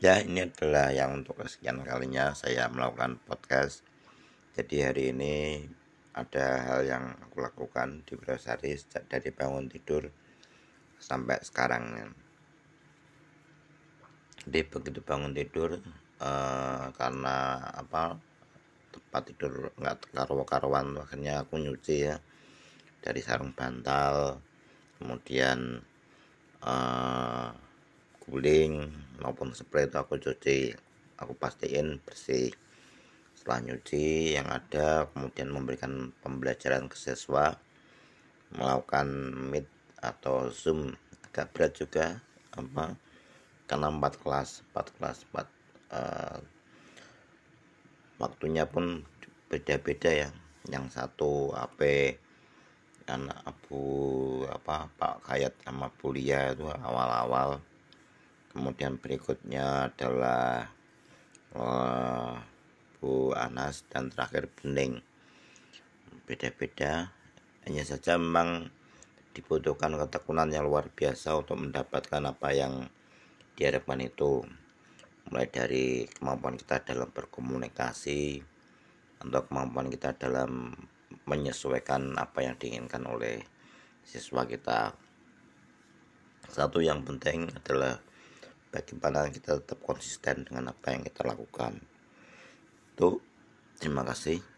Ya, ini adalah yang untuk kesekian kalinya saya melakukan podcast. Jadi hari ini ada hal yang aku lakukan di Brosari sejak dari bangun tidur sampai sekarang. Jadi begitu bangun tidur eh, karena apa tempat tidur nggak karu-karuan akhirnya aku nyuci ya dari sarung bantal kemudian eh, guling maupun spray itu aku cuci aku pastiin bersih. Setelah nyuci yang ada kemudian memberikan pembelajaran ke siswa melakukan meet atau zoom. Agak berat juga apa karena empat kelas empat kelas empat uh, waktunya pun beda-beda ya. Yang satu AP anak Abu apa Pak Kayat sama Bulia itu awal-awal kemudian berikutnya adalah uh, Bu Anas dan terakhir Bening beda-beda hanya saja memang dibutuhkan ketekunan yang luar biasa untuk mendapatkan apa yang diharapkan itu. Mulai dari kemampuan kita dalam berkomunikasi atau kemampuan kita dalam menyesuaikan apa yang diinginkan oleh siswa kita. Satu yang penting adalah bagaimana kita tetap konsisten dengan apa yang kita lakukan. Itu terima kasih.